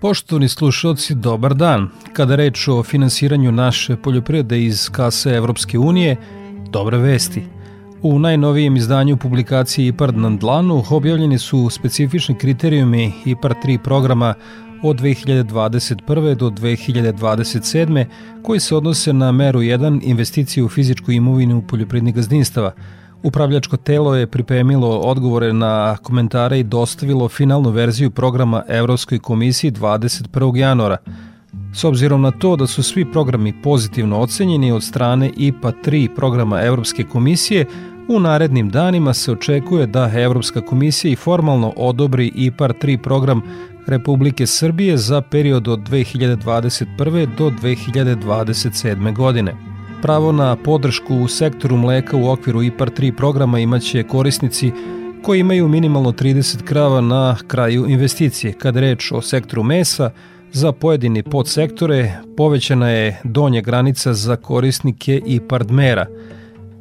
Poštovni slušalci, dobar dan. Kada reč o finansiranju naše poljoprivrede iz kase Evropske unije, dobre vesti. U najnovijem izdanju publikacije IPARD na dlanu objavljeni su specifični kriterijumi IPARD 3 programa od 2021. do 2027. koji se odnose na meru 1 investiciju u fizičku imovinu poljoprivrednih gazdinstava – Upravljačko telo je pripremilo odgovore na komentare i dostavilo finalnu verziju programa Evropskoj komisiji 21. januara. S obzirom na to da su svi programi pozitivno ocenjeni od strane IPA 3 programa Evropske komisije, u narednim danima se očekuje da Evropska komisija i formalno odobri IPAR 3 program Republike Srbije za period od 2021. do 2027. godine. Pravo na podršku u sektoru mleka u okviru IPAR 3 programa imaće korisnici koji imaju minimalno 30 krava na kraju investicije. Kad reč o sektoru mesa, za pojedini podsektore povećana je donja granica za korisnike IPARD mera.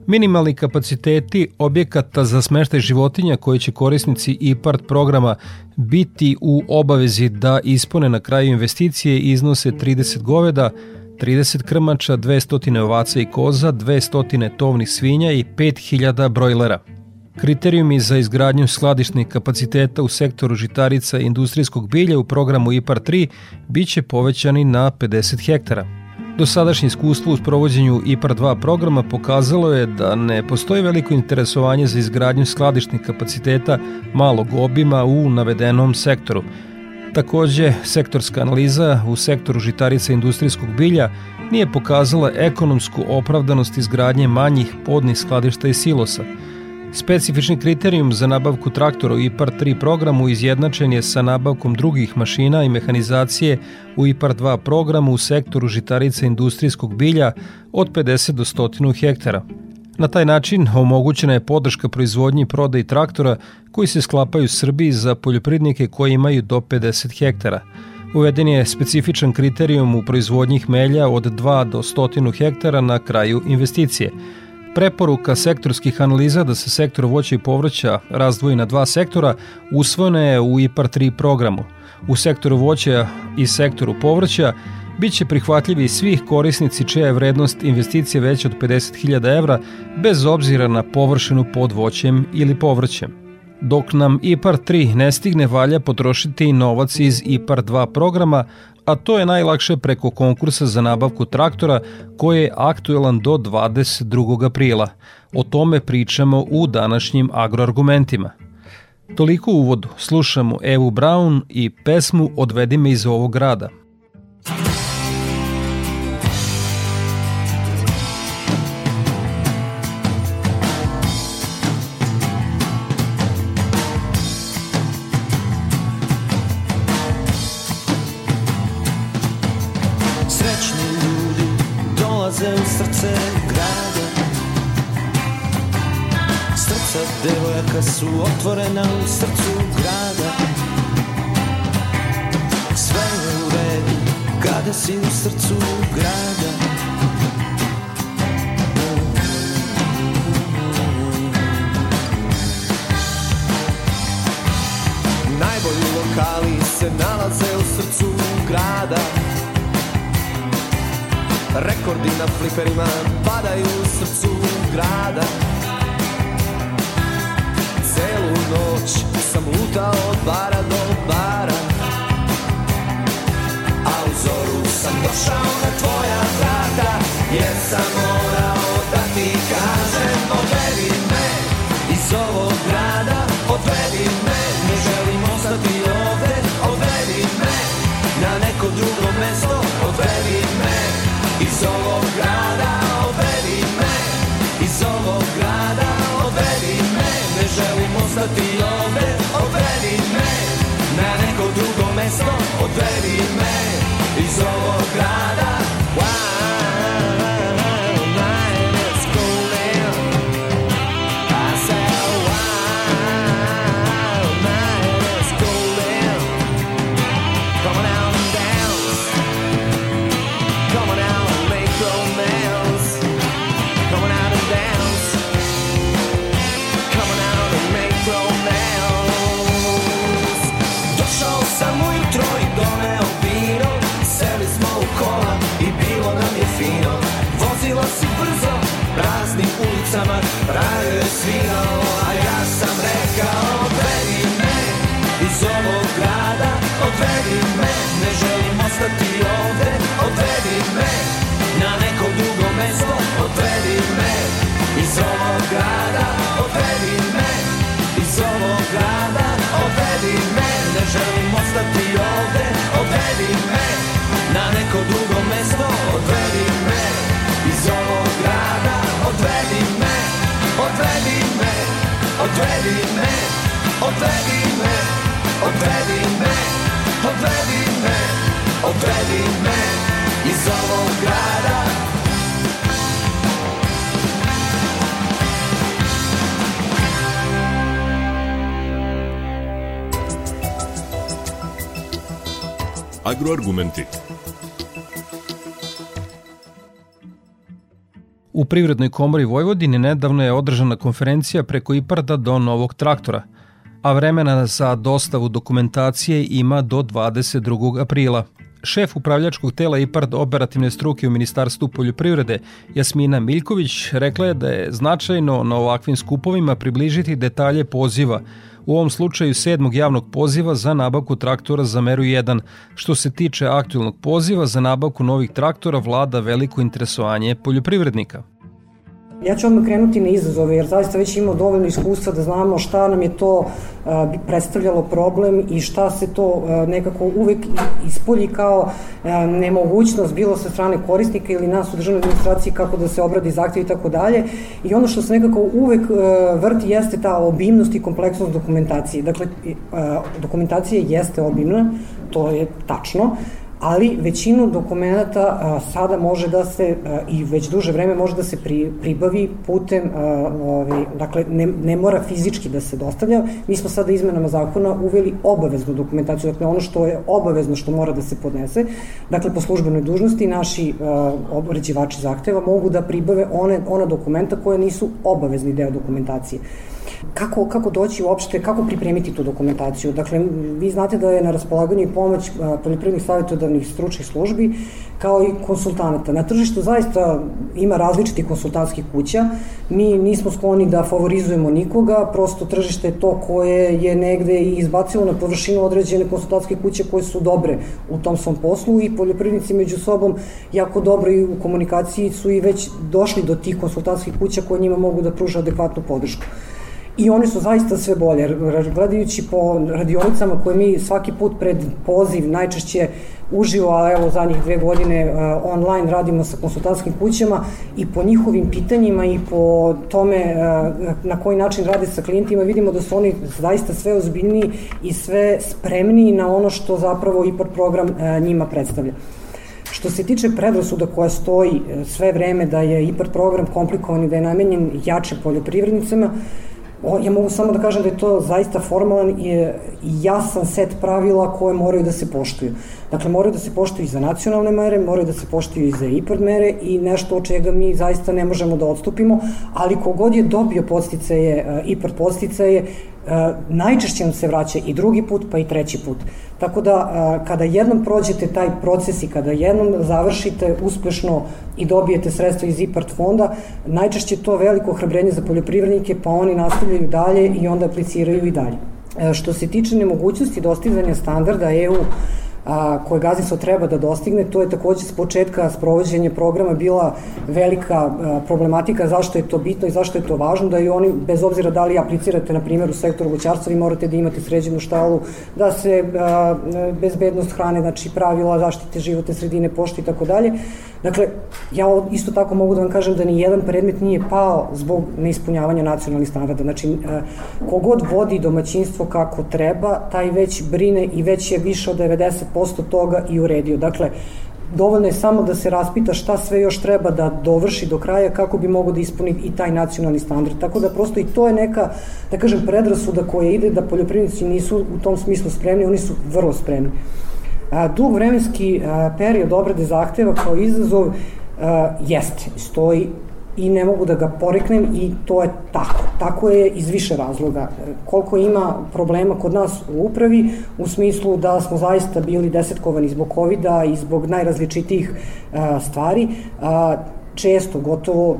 Minimalni kapaciteti objekata za smeštaj životinja koji će korisnici IPARD programa biti u obavezi da ispone na kraju investicije iznose 30 goveda, 30 krmača, 200 ovaca i koza, 200 tovnih svinja i 5000 brojlera. Kriterijumi za izgradnju skladišnih kapaciteta u sektoru žitarica i industrijskog bilja u programu IPAR 3 biće povećani na 50 hektara. Dosadašnje iskustvo u sprovođenju IPAR 2 programa pokazalo je da ne postoji veliko interesovanje za izgradnju skladišnih kapaciteta malog obima u navedenom sektoru – Takođe, sektorska analiza u sektoru žitarica industrijskog bilja nije pokazala ekonomsku opravdanost izgradnje manjih podnih skladišta i silosa. Specifični kriterijum za nabavku traktora u IPAR 3 programu izjednačen je sa nabavkom drugih mašina i mehanizacije u IPAR 2 programu u sektoru žitarica industrijskog bilja od 50 do 100 hektara. Na taj način omogućena je podrška proizvodnji i prodaji traktora koji se sklapaju u Srbiji za poljoprivrednike koji imaju do 50 hektara. Uveden je specifičan kriterijum u proizvodnji hmelja od 2 do 100 hektara na kraju investicije. Preporuka sektorskih analiza da se sektor voća i povrća razdvoji na dva sektora usvojena je u IPAR 3 programu. U sektoru voća i sektoru povrća biće prihvatljivi svih korisnici čija je vrednost investicije veća od 50.000 evra bez obzira na površinu pod voćem ili povrćem. Dok nam IPAR 3 ne stigne valja potrošiti novac iz IPAR 2 programa, a to je najlakše preko konkursa za nabavku traktora koji je aktuelan do 22. aprila. O tome pričamo u današnjim agroargumentima. Toliko uvodu. Slušamo Evu Brown i pesmu Odvedi me iz ovog grada. Otvorena u srcu grada. Sve je u redu kada si u srcu grada. Najbolji lokali se nalaze u srcu grada. Rekordi na fliperima padaju u srcu grada noć sam lutao od bara do bara A u zoru sam došao na tvoja vrata Jer sam morao da ti kažem Odvedi me iz ovog grada Odvedi me, ne želim ostati ovde Odvedi me na neko drugo mesto Ready. neko drugo mesto Odvedi me iz ovog grada Odvedi me, odvedi me Odvedi me, odvedi me Odvedi me, odvedi me Odvedi me iz ovog grada Agroargumenti. U Privrednoj komori Vojvodine nedavno je održana konferencija preko IPARDA do novog traktora, a vremena za dostavu dokumentacije ima do 22. aprila. Šef upravljačkog tela IPARD operativne struke u Ministarstvu poljoprivrede Jasmina Miljković rekla je da je značajno na ovakvim skupovima približiti detalje poziva u ovom slučaju sedmog javnog poziva za nabavku traktora za meru 1. Što se tiče aktualnog poziva za nabavku novih traktora, vlada veliko interesovanje poljoprivrednika. Ja ću odmah krenuti na izazove, jer zaista već imamo dovoljno iskustva da znamo šta nam je to predstavljalo problem i šta se to nekako uvek ispolji kao nemogućnost bilo sa strane korisnika ili nas u državnoj administraciji kako da se obradi zahtjev i tako dalje. I ono što se nekako uvek vrti jeste ta obimnost i kompleksnost dokumentacije. Dakle, dokumentacija jeste obimna, to je tačno, ali većinu dokumenta sada može da se i već duže vreme može da se pri, pribavi putem ovaj dakle ne, ne mora fizički da se dostavlja. Mi smo sada izmenama zakona uveli obaveznu dokumentaciju dakle ono što je obavezno što mora da se podnese. Dakle po službenoj dužnosti naši obrađivači zahteva mogu da pribave one ona dokumenta koje nisu obavezni deo dokumentacije Kako, kako doći uopšte, kako pripremiti tu dokumentaciju? Dakle, vi znate da je na raspolaganju pomoć poljoprivrednih savjetodavnih stručnih službi, kao i konsultanata. Na tržištu zaista ima različitih konsultantskih kuća. Mi nismo skloni da favorizujemo nikoga, prosto tržište je to koje je negde i izbacilo na površinu određene konsultantske kuće koje su dobre u tom svom poslu i poljoprivrednici među sobom jako dobro i u komunikaciji su i već došli do tih konsultantskih kuća koje njima mogu da pruže adekvatnu podršku i one su zaista sve bolje. Gledajući po radionicama koje mi svaki put pred poziv najčešće uživo, a evo zadnjih dve godine uh, online radimo sa konsultantskim kućama i po njihovim pitanjima i po tome uh, na koji način rade sa klijentima vidimo da su oni zaista sve ozbiljniji i sve spremniji na ono što zapravo IPAR program uh, njima predstavlja. Što se tiče predrasuda koja stoji sve vreme da je IPAR program komplikovan i da je namenjen jačim poljoprivrednicama, O, ja mogu samo da kažem da je to zaista formalan i jasan set pravila koje moraju da se poštuju. Dakle, moraju da se poštuju i za nacionalne mere, moraju da se poštuju i za IPARD mere i nešto od čega mi zaista ne možemo da odstupimo, ali kogod je dobio posticaje, IPARD posticaje, najčešće nam se vraća i drugi put, pa i treći put. Tako da, kada jednom prođete taj proces i kada jednom završite uspešno i dobijete sredstva iz IPART fonda, najčešće to veliko ohrabrenje za poljoprivrednike, pa oni nastavljaju dalje i onda apliciraju i dalje. E, što se tiče nemogućnosti dostizanja standarda EU a, koje gazdinstvo treba da dostigne, to je takođe s početka sprovođenja programa bila velika a, problematika zašto je to bitno i zašto je to važno, da i oni, bez obzira da li aplicirate, na primjer, u sektoru voćarstva, vi morate da imate sređenu štalu, da se a, bezbednost hrane, znači pravila zaštite životne sredine, pošte i tako dalje. Dakle, ja isto tako mogu da vam kažem da ni jedan predmet nije pao zbog neispunjavanja nacionalnih standarda. Znači, kogod vodi domaćinstvo kako treba, taj već brine i već je više od 90% toga i uredio. Dakle, dovoljno je samo da se raspita šta sve još treba da dovrši do kraja kako bi mogo da ispuni i taj nacionalni standard. Tako da prosto i to je neka, da kažem, predrasuda koja ide da poljoprivrednici nisu u tom smislu spremni, oni su vrlo spremni. A, dug vremenski a, period obrade zahteva kao izazov a, jeste, stoji i ne mogu da ga poreknem i to je tako. Tako je iz više razloga. Koliko ima problema kod nas u upravi, u smislu da smo zaista bili desetkovani zbog covid i zbog najrazličitijih a, stvari, a, često, gotovo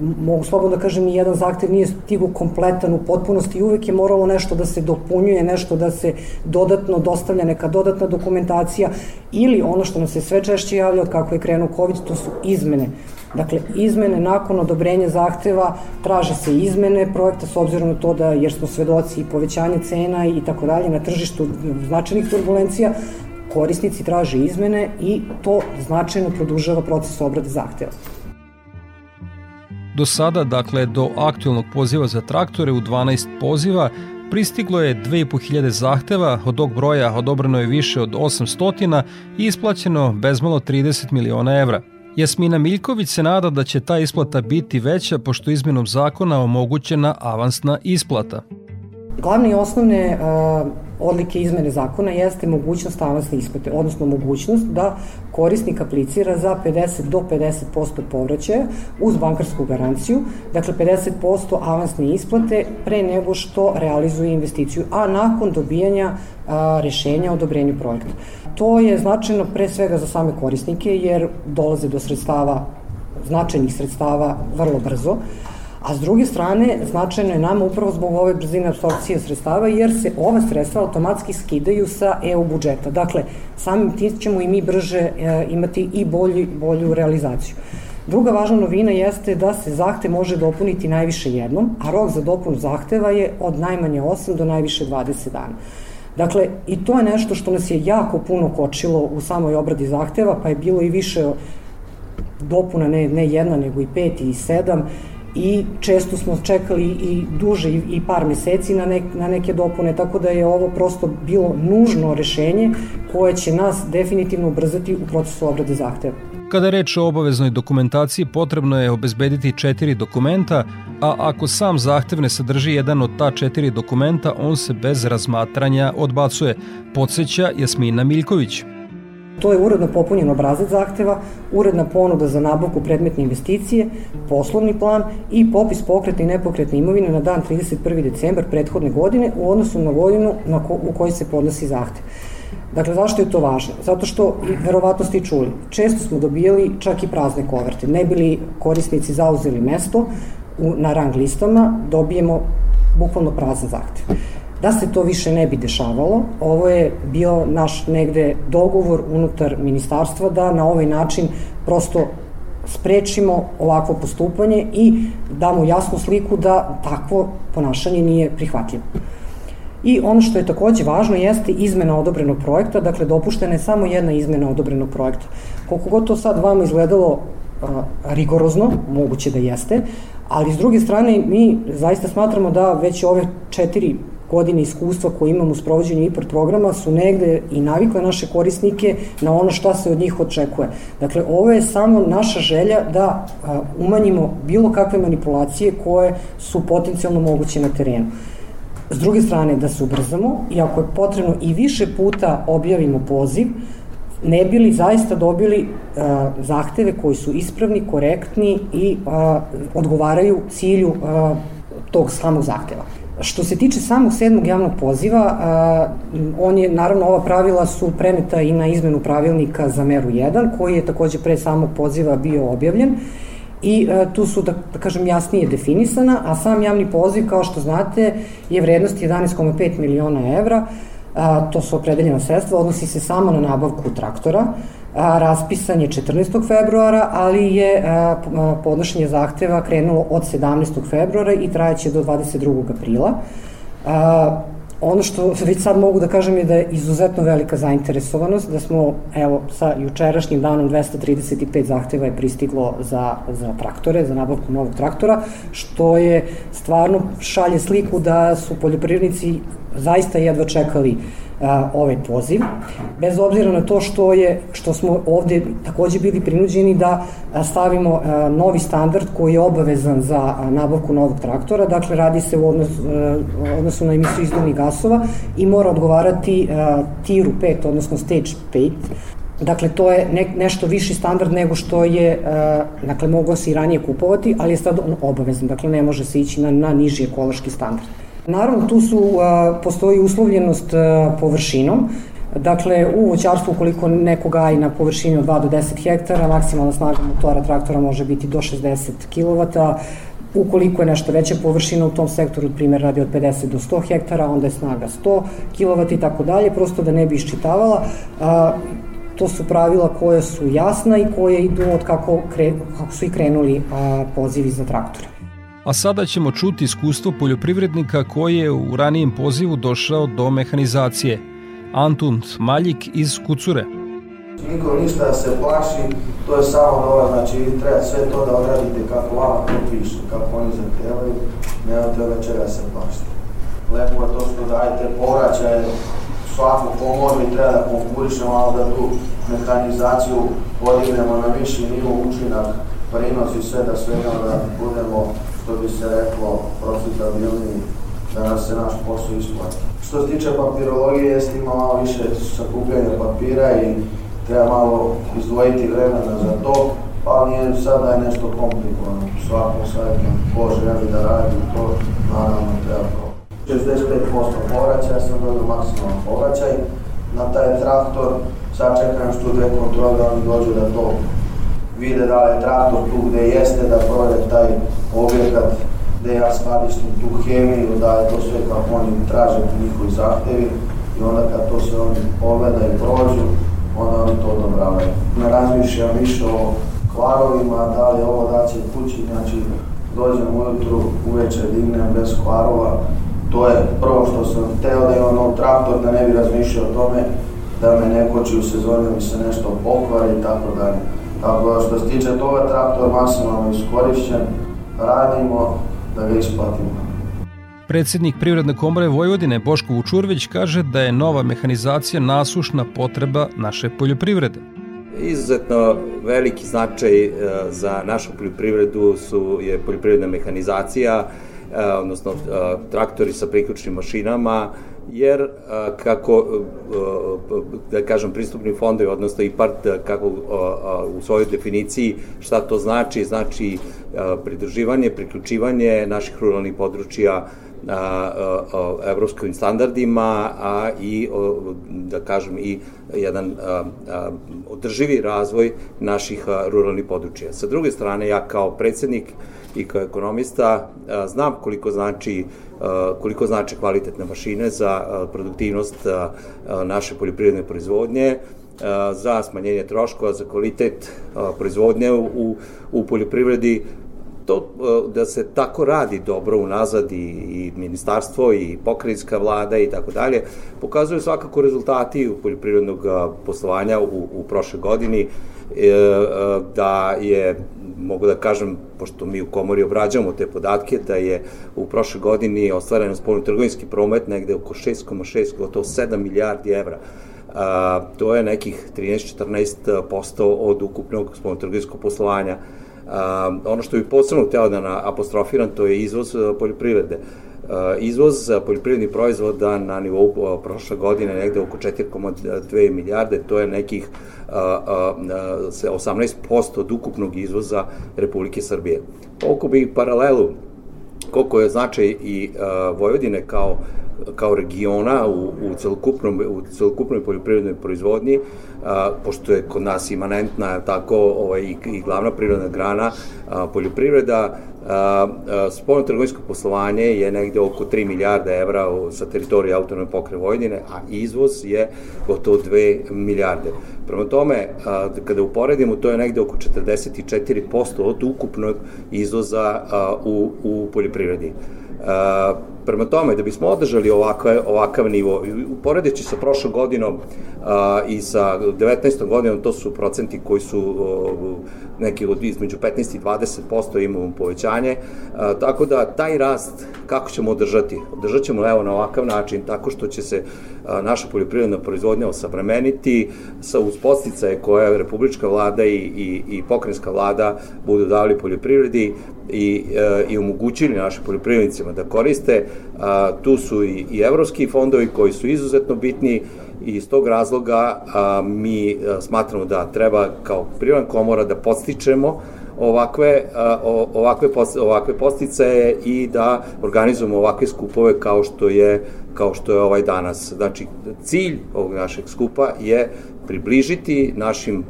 mogu slobodno da kažem, jedan zahtev nije stigu kompletan u potpunosti i uvek je moralo nešto da se dopunjuje, nešto da se dodatno dostavlja neka dodatna dokumentacija ili ono što nam se sve češće javlja od kako je krenuo COVID, to su izmene. Dakle, izmene nakon odobrenja zahteva, traže se izmene projekta s obzirom na to da, jer smo svedoci i povećanje cena i tako dalje na tržištu značajnih turbulencija, korisnici traže izmene i to značajno produžava proces obrade zahteva. Do sada, dakle, do aktualnog poziva za traktore u 12 poziva pristiglo je 2500 zahteva, od tog broja odobreno je više od 800 i isplaćeno bezmalo 30 miliona evra. Jasmina Miljković se nada da će ta isplata biti veća pošto izmenom zakona omogućena avansna isplata. Glavne i osnovne odlike izmene zakona jeste mogućnost avansne isplate, odnosno mogućnost da korisnik aplicira za 50 do 50% povraćaja uz bankarsku garanciju, dakle 50% avansne isplate pre nego što realizuje investiciju, a nakon dobijanja a, rešenja o odobrenju projekta. To je značajno pre svega za same korisnike jer dolaze do sredstava značajnih sredstava vrlo brzo. A s druge strane, značajno je nama upravo zbog ove brzine absorpcije sredstava, jer se ova sredstva automatski skidaju sa EU budžeta. Dakle, samim tim ćemo i mi brže e, imati i bolju, bolju realizaciju. Druga važna novina jeste da se zahte može dopuniti najviše jednom, a rok za dopunu zahteva je od najmanje 8 do najviše 20 dana. Dakle, i to je nešto što nas je jako puno kočilo u samoj obradi zahteva, pa je bilo i više dopuna, ne, ne jedna, nego i pet i sedam, i često smo čekali i duže i par meseci na, nek, na neke dopune, tako da je ovo prosto bilo nužno rešenje koje će nas definitivno ubrzati u procesu obrade zahteva. Kada je reč o obaveznoj dokumentaciji, potrebno je obezbediti četiri dokumenta, a ako sam zahtev ne sadrži jedan od ta četiri dokumenta, on se bez razmatranja odbacuje, podsjeća Jasmina Miljković. To je uredno popunjen obrazac zahteva, uredna ponuda za nabavku predmetne investicije, poslovni plan i popis pokretne i nepokretne imovine na dan 31. decembar prethodne godine u odnosu na godinu na ko, u kojoj se podnosi zahtev. Dakle, zašto je to važno? Zato što, verovatno ste i čuli, često smo dobijali čak i prazne koverte. Ne bili korisnici zauzeli mesto u, na rang listama, dobijemo bukvalno prazan zahtev. Da se to više ne bi dešavalo, ovo je bio naš negde dogovor unutar ministarstva da na ovaj način prosto sprečimo ovakvo postupanje i damo jasnu sliku da takvo ponašanje nije prihvatljivo. I ono što je takođe važno jeste izmena odobrenog projekta, dakle dopuštena je samo jedna izmena odobrenog projekta. Koliko god to sad vama izgledalo a, rigorozno, moguće da jeste, ali s druge strane mi zaista smatramo da već ove četiri godine iskustva koje imamo u sprovođenju IPART programa su negde i navikle naše korisnike na ono šta se od njih očekuje. Dakle, ovo je samo naša želja da umanjimo bilo kakve manipulacije koje su potencijalno moguće na terenu. S druge strane, da se ubrzamo i ako je potrebno i više puta objavimo poziv, ne bili zaista dobili zahteve koji su ispravni, korektni i odgovaraju cilju tog samog zahteva. Što se tiče samog sedmog javnog poziva, on je, naravno, ova pravila su preneta i na izmenu pravilnika za meru 1, koji je takođe pre samog poziva bio objavljen i tu su, da, da kažem, jasnije definisana, a sam javni poziv, kao što znate, je vrednost 11,5 miliona evra, to su opredeljena sredstva, odnosi se samo na nabavku traktora, a, raspisan je 14. februara, ali je podnošenje zahteva krenulo od 17. februara i trajaće do 22. aprila. Ono što već sad mogu da kažem je da je izuzetno velika zainteresovanost, da smo, evo, sa jučerašnjim danom 235 zahteva je pristiglo za, za traktore, za nabavku novog traktora, što je stvarno šalje sliku da su poljoprivrednici zaista jedva čekali a, ovaj poziv, bez obzira na to što je što smo ovde takođe bili prinuđeni da stavimo novi standard koji je obavezan za nabavku novog traktora, dakle radi se u odnos, odnosu na emisiju izduvnih gasova i mora odgovarati tiru 5, odnosno stage 5, Dakle, to je ne, nešto viši standard nego što je, uh, dakle, moglo se i ranije kupovati, ali je sad on obavezan, dakle, ne može se ići na, na niži ekološki standard. Naravno, tu su, postoji uslovljenost površinom, Dakle, u voćarstvu ukoliko neko gaji na površini od 2 do 10 hektara, maksimalna snaga motora traktora može biti do 60 kW, Ukoliko je nešto veća površina u tom sektoru, primjer radi od 50 do 100 hektara, onda je snaga 100 kW i tako dalje, prosto da ne bi iščitavala. A, to su pravila koje su jasna i koje idu od kako, kre, kako su i krenuli a, pozivi za traktore a sada ćemo čuti iskustvo poljoprivrednika koji je u ranijem pozivu došao do mehanizacije. Antunt Maljik iz Kucure. Niko ništa da se plaši, to je samo dola, znači vi treba sve to da odradite kako vama to piše, kako oni zahtevaju, nemate od čega se plašiti. Lepo je to što dajete povraćaje, svaku komoru i treba da konkurišemo, ali da tu mehanizaciju podignemo na viši nivo učinak, prinos i sve da svega da budemo, što bi se reklo, profitabilni, da nas se naš posao isplati. Što se tiče papirologije, jeste ima malo više sakupljanja papira i treba malo izdvojiti vremena za to, ali nije sad da je nešto komplikovano. Svakom sajtu ko želi da radi to, naravno treba to. 65% povraćaja, ja sam dobio maksimalan povraćaj. Na taj traktor sačekam što dve kontrole, oni dođu da to vide da je traktor tu gde jeste, da proje taj objekat gde ja skladištim tu hemiju, da je to sve kako oni traže njihovi zahtevi i onda kad to sve oni pogleda i prođu, onda oni to odobravaju. Ne razmišljam više o kvarovima, da li ovo da će kući, znači dođem ujutru, uveče dignem bez kvarova, to je prvo što sam teo da imam nov traktor, da ne bi razmišljao o tome da me ne koči u sezoni, da mi se nešto pokvari i tako dalje. Tako da što se tiče toga, traktor maksimalno iskorišćen, radimo da ga isplatimo. Predsednik Privredne komore Vojvodine Boško Vučurvić kaže da je nova mehanizacija nasušna potreba naše poljoprivrede. Izuzetno veliki značaj e, za našu poljoprivredu su je poljoprivredna mehanizacija, e, odnosno e, traktori sa priključnim mašinama, jer kako da kažem pristupni fondovi odnosno IPART kako u svojoj definiciji šta to znači znači pridruživanje priključivanje naših ruralnih područja evropskim standardima, a i, da kažem, i jedan održivi razvoj naših ruralnih područja. Sa druge strane, ja kao predsednik i kao ekonomista znam koliko znači koliko znači kvalitetne mašine za produktivnost naše poljoprivredne proizvodnje, za smanjenje troškova, za kvalitet proizvodnje u, u poljoprivredi, to e, da se tako radi dobro unazad i, i ministarstvo i pokrajinska vlada i tako dalje, pokazuju svakako rezultati u poljoprivrednog poslovanja u, u prošle godini e, e, da je mogu da kažem, pošto mi u komori obrađamo te podatke, da je u prošle godini ostvaren spoljno trgovinski promet negde oko 6,6, gotovo 7 milijardi evra. A, to je nekih 13-14% od ukupnog spoljno trgovinskog poslovanja Um, ono što bih posebno hteo da apostrofiram, to je izvoz uh, poljoprivrede. Uh, izvoz poljoprivrednih proizvoda na nivou uh, prošle godine negde oko 4,2 milijarde, to je nekih uh, uh, 18% od ukupnog izvoza Republike Srbije. Koliko bi paralelu, koliko je značaj i uh, Vojvodine kao kao regiona u, u, celokupnom, u celokupnoj poljoprivrednoj proizvodnji, a, pošto je kod nas imanentna tako ovaj, i, i glavna prirodna grana a, poljoprivreda, spoljno trgovinsko poslovanje je negde oko 3 milijarda evra sa teritorije autonome pokre Vojvodine, a izvoz je gotovo 2 milijarde. Prema tome, a, kada uporedimo, to je negde oko 44% od ukupnog izvoza a, u, u poljoprivredi. A, prema tome, da bismo održali ovakav, ovakav nivo, uporedeći sa prošlom godinom a, i sa 19. godinom, to su procenti koji su o, neki od između 15 i 20% imamo povećanje, a, tako da taj rast kako ćemo održati? Održat ćemo evo na ovakav način, tako što će se a, naša poljoprivredna proizvodnja osavremeniti sa uz posticaje koje republička vlada i, i, i pokrenjska vlada budu dali poljoprivredi i, e, i omogućili našim poljoprivrednicima da koriste. Tu su i, i evropski fondovi koji su izuzetno bitni i iz tog razloga mi smatramo da treba kao privredna komora da podstičemo ovakve, ovakve, ovakve posticaje i da organizujemo ovakve skupove kao što je kao što je ovaj danas. Znači, cilj ovog našeg skupa je približiti našim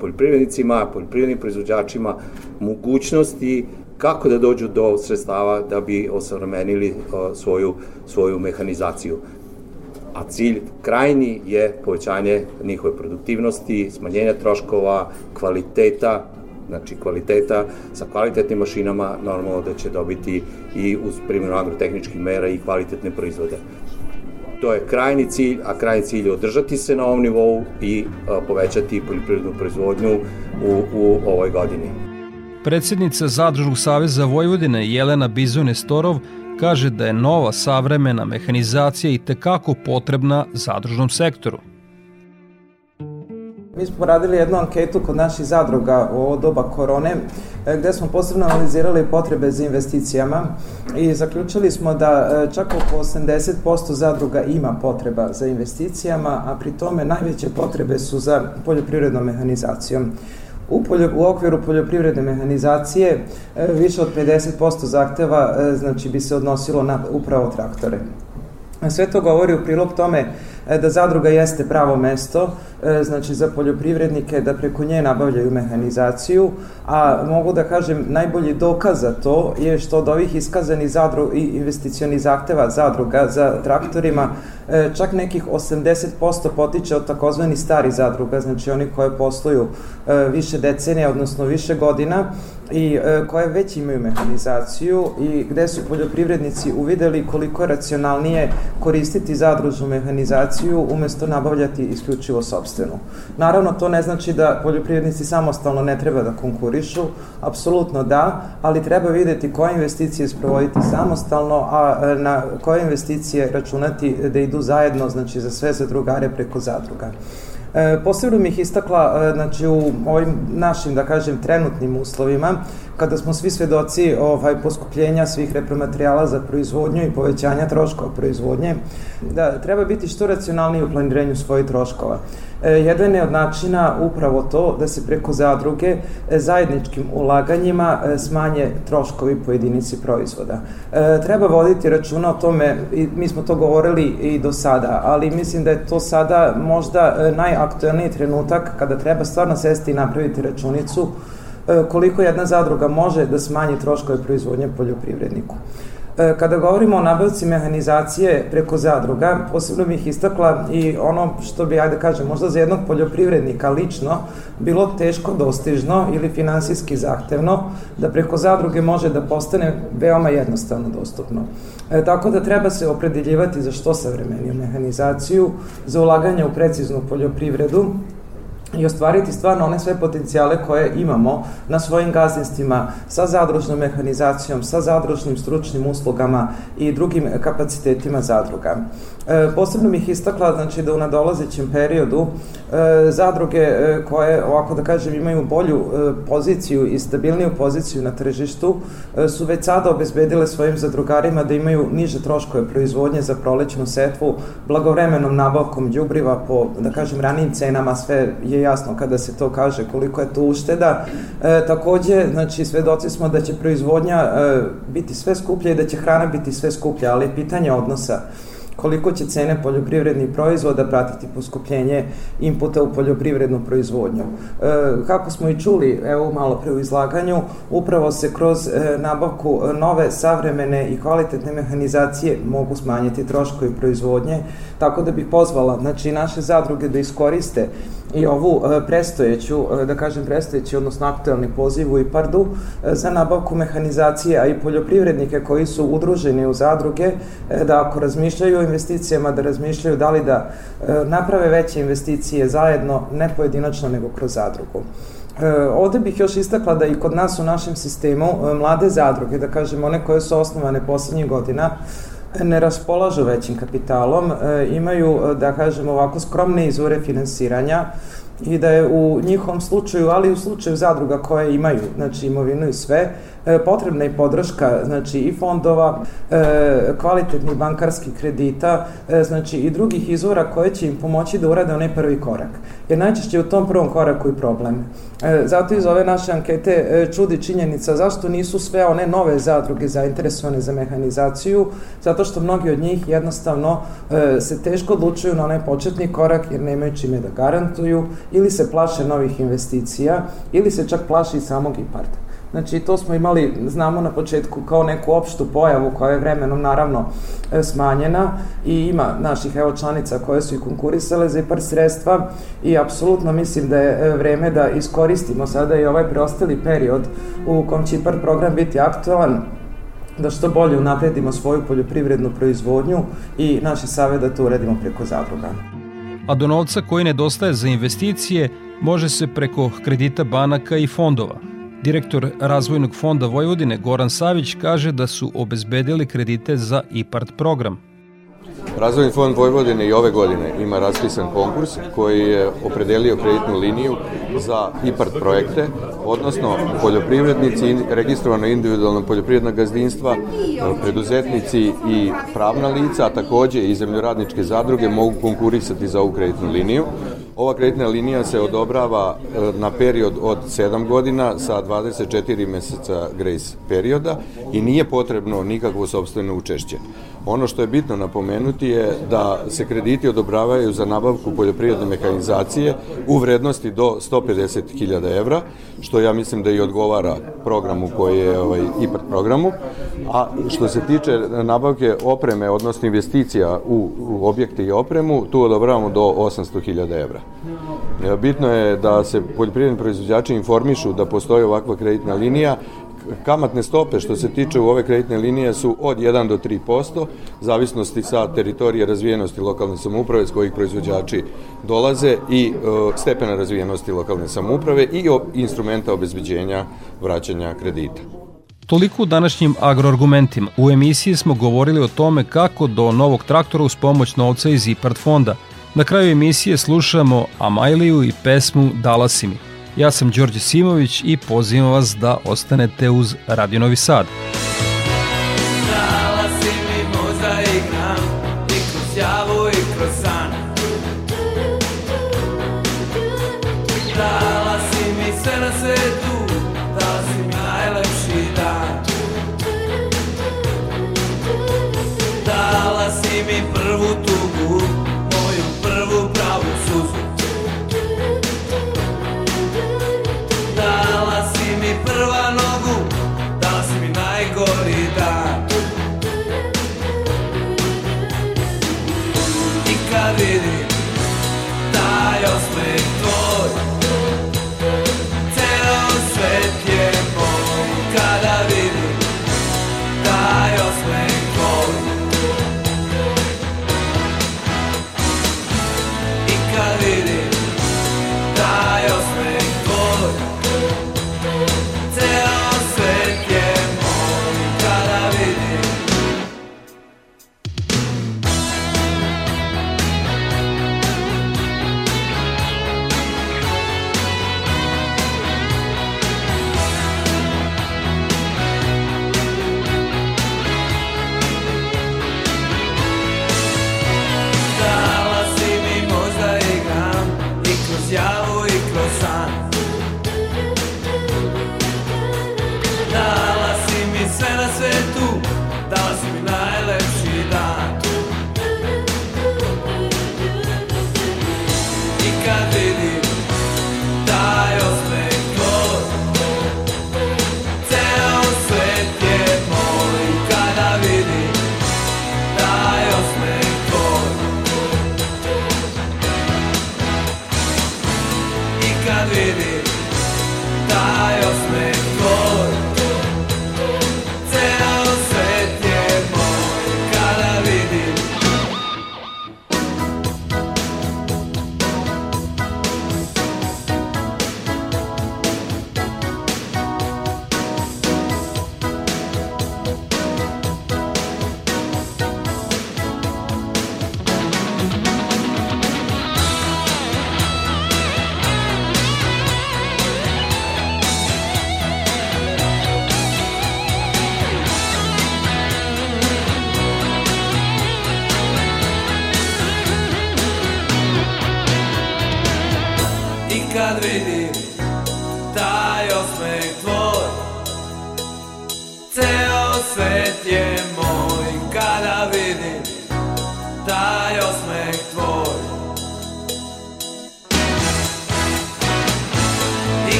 poljoprivrednicima, poljoprivrednim proizvođačima mogućnosti kako da dođu do sredstava da bi osavremenili svoju, svoju mehanizaciju. A cilj krajni je povećanje njihove produktivnosti, smanjenja troškova, kvaliteta, znači kvaliteta sa kvalitetnim mašinama normalno da će dobiti i uz primjenu agrotehničkih mera i kvalitetne proizvode. To je krajni cilj, a krajni cilj je održati se na ovom nivou i povećati poljoprivrednu proizvodnju u, u ovoj godini. Predsednica Zadružnog saveza Vojvodine Jelena Bizone-Storov kaže da je nova savremena mehanizacija i tekako potrebna zadružnom sektoru. Mi smo radili jednu anketu kod naših zadruga o doba korone, e, gde smo posebno analizirali potrebe za investicijama i zaključili smo da e, čak oko 80% zadruga ima potreba za investicijama, a pri tome najveće potrebe su za poljoprivrednom mehanizacijom. U, poljo, u okviru poljoprivredne mehanizacije e, više od 50% zahteva znači bi se odnosilo na upravo traktore. Sve to govori u prilog tome da zadruga jeste pravo mesto, e, znači za poljoprivrednike da preko nje nabavljaju mehanizaciju, a mogu da kažem najbolji dokaz za to je što od ovih iskazanih zadru investicioni zahteva zadruga za traktorima e, čak nekih 80% potiče od takozvani stari zadruga, znači oni koje posluju više decenija, odnosno više godina i koje već imaju mehanizaciju i gde su poljoprivrednici uvideli koliko je racionalnije koristiti zadružnu mehanizaciju mehanizaciju umesto nabavljati isključivo sobstvenu. Naravno, to ne znači da poljoprivrednici samostalno ne treba da konkurišu, apsolutno da, ali treba videti koje investicije sprovoditi samostalno, a e, na koje investicije računati da idu zajedno, znači za sve zadrugare preko zadruga. Posebno mi ih istakla e, znači, u ovim našim, da kažem, trenutnim uslovima, kada smo svi svedoci ovaj, poskupljenja svih repromaterijala za proizvodnju i povećanja troškova proizvodnje, da treba biti što racionalniji u planiranju svojih troškova. E, jedan je od načina upravo to da se preko zadruge e, zajedničkim ulaganjima e, smanje troškovi po jedinici proizvoda. E, treba voditi računa o tome, i mi smo to govorili i do sada, ali mislim da je to sada možda e, najaktuelniji trenutak kada treba stvarno sesti i napraviti računicu koliko jedna zadruga može da smanji troškove proizvodnje poljoprivredniku. E, kada govorimo o nabavci mehanizacije preko zadruga, posebno bih istakla i ono što bi, ajde kažem, možda za jednog poljoprivrednika lično bilo teško dostižno ili finansijski zahtevno, da preko zadruge može da postane veoma jednostavno dostupno. E, tako da treba se opredeljivati za što savremeniju mehanizaciju, za ulaganje u preciznu poljoprivredu, i ostvariti stvarno one sve potencijale koje imamo na svojim gazdinstvima sa zadružnom mehanizacijom, sa zadružnim stručnim uslugama i drugim kapacitetima zadruga. E, posebno bih istakla znači, da u nadolazećem periodu e, zadruge e, koje, ovako da kažem, imaju bolju e, poziciju i stabilniju poziciju na tržištu e, su već sada obezbedile svojim zadrugarima da imaju niže troškove proizvodnje za prolećnu setvu, blagovremenom nabavkom đubriva po, da kažem, ranijim cenama, sve je jasno kada se to kaže koliko je to ušteda. E, takođe, znači, svedoci smo da će proizvodnja e, biti sve skuplja i da će hrana biti sve skuplja, ali je pitanje odnosa koliko će cene poljoprivrednih proizvoda pratiti poskupljenje inputa u poljoprivrednu proizvodnju. E, kako smo i čuli, evo malo pre u izlaganju, upravo se kroz e, nabavku nove, savremene i kvalitetne mehanizacije mogu smanjiti troškovi proizvodnje, tako da bih pozvala znači, naše zadruge da iskoriste i ovu e, prestojeću, e, da kažem prestojeći, odnosno aktuelni poziv u IPARD-u e, za nabavku mehanizacije, a i poljoprivrednike koji su udruženi u zadruge, da ako razmišljaju o investicijama, da razmišljaju da li da naprave veće investicije zajedno, ne pojedinačno, nego kroz zadrugu. E, ovde bih još istakla da i kod nas u našem sistemu mlade zadruge, da kažem one koje su osnovane poslednjih godina, ne raspolažu većim kapitalom, e, imaju, e, da kažem ovako, skromne izvore finansiranja i da je u njihovom slučaju, ali i u slučaju zadruga koje imaju, znači imovinu i sve, potrebna je podrška znači i fondova, e, kvalitetnih bankarskih kredita, e, znači i drugih izvora koje će im pomoći da urade onaj prvi korak. Jer najčešće u tom prvom koraku i problem. Zato iz ove naše ankete čudi činjenica zašto nisu sve one nove zadruge zainteresovane za mehanizaciju, zato što mnogi od njih jednostavno se teško odlučuju na onaj početni korak jer nemaju čime da garantuju ili se plaše novih investicija ili se čak plaši samog IPART. Znači, to smo imali, znamo na početku, kao neku opštu pojavu koja je vremenom naravno e, smanjena i ima naših evo članica koje su i konkurisale za IPAR sredstva i apsolutno mislim da je e, vreme da iskoristimo sada i ovaj preostali period u kom će IPAR program biti aktualan da što bolje unapredimo svoju poljoprivrednu proizvodnju i naše save da to uredimo preko zadruga. A do novca koji nedostaje za investicije može se preko kredita banaka i fondova. Direktor Razvojnog fonda Vojvodine Goran Savić kaže da su obezbedili kredite za IPART program – Razvojni fond Vojvodine i ove godine ima raspisan konkurs koji je opredelio kreditnu liniju za IPART projekte, odnosno poljoprivrednici, registrovano individualno poljoprivredna gazdinstva, preduzetnici i pravna lica, a takođe i zemljoradničke zadruge mogu konkurisati za ovu kreditnu liniju. Ova kreditna linija se odobrava e, na period od 7 godina sa 24 meseca grace perioda i nije potrebno nikakvo sobstveno učešće. Ono što je bitno napomenuti je da se krediti odobravaju za nabavku poljoprivredne mehanizacije u vrednosti do 150.000 evra, što ja mislim da i odgovara programu koji je ovaj, IPART programu. A što se tiče nabavke opreme, odnosno investicija u, u objekte i opremu, tu odobravamo do 800.000 evra. Bitno je da se poljoprivredni proizvođači informišu da postoji ovakva kreditna linija kamatne stope što se tiče u ove kreditne linije su od 1 do 3%, zavisnosti sa teritorije razvijenosti lokalne samouprave s kojih proizvođači dolaze i e, stepena razvijenosti lokalne samouprave i instrumenta obezbeđenja vraćanja kredita. Toliko u današnjim agroargumentima. U emisiji smo govorili o tome kako do novog traktora uz pomoć novca iz IPART fonda. Na kraju emisije slušamo Amajliju i pesmu Dalasimi. Ja sam Đorđe Simović i pozivam vas da ostanete uz Radio Novi Sad. kad vidim taj osmeh